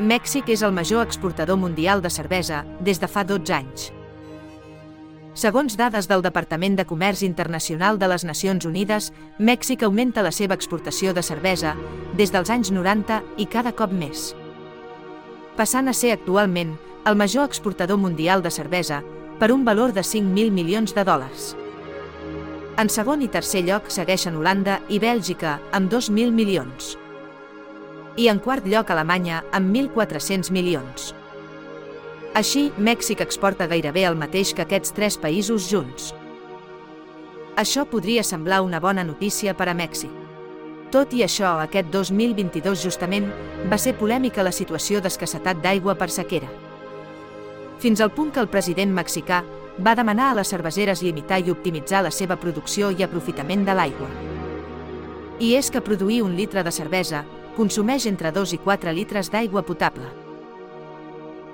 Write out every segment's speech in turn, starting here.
Mèxic és el major exportador mundial de cervesa des de fa 12 anys. Segons dades del Departament de Comerç Internacional de les Nacions Unides, Mèxic augmenta la seva exportació de cervesa des dels anys 90 i cada cop més. Passant a ser actualment el major exportador mundial de cervesa per un valor de 5.000 milions de dòlars. En segon i tercer lloc segueixen Holanda i Bèlgica, amb 2.000 milions. I en quart lloc Alemanya, amb 1.400 milions. Així, Mèxic exporta gairebé el mateix que aquests tres països junts. Això podria semblar una bona notícia per a Mèxic. Tot i això, aquest 2022 justament va ser polèmica la situació d'escassetat d'aigua per sequera. Fins al punt que el president mexicà va demanar a les cerveseres limitar i optimitzar la seva producció i aprofitament de l'aigua. I és que produir un litre de cervesa consumeix entre 2 i 4 litres d'aigua potable.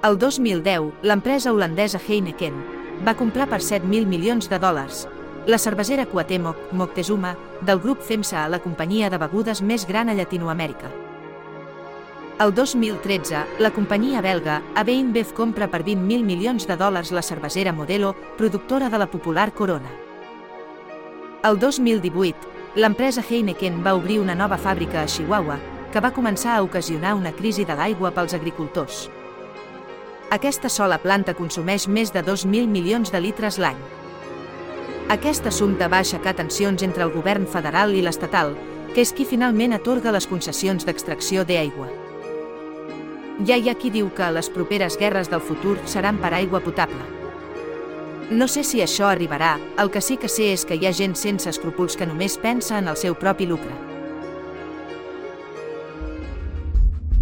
El 2010, l'empresa holandesa Heineken va comprar per 7.000 milions de dòlars la cervesera Cuauhtémoc Moctezuma del grup FEMSA a la companyia de begudes més gran a Llatinoamèrica. El 2013, la companyia belga AB InBev compra per 20.000 milions de dòlars la cervesera Modelo, productora de la popular Corona. El 2018, l'empresa Heineken va obrir una nova fàbrica a Chihuahua, que va començar a ocasionar una crisi de l'aigua pels agricultors. Aquesta sola planta consumeix més de 2.000 milions de litres l'any. Aquest assumpte va aixecar tensions entre el govern federal i l'estatal, que és qui finalment atorga les concessions d'extracció d'aigua. Ja hi ha qui diu que les properes guerres del futur seran per aigua potable. No sé si això arribarà, el que sí que sé és que hi ha gent sense escrúpols que només pensa en el seu propi lucre.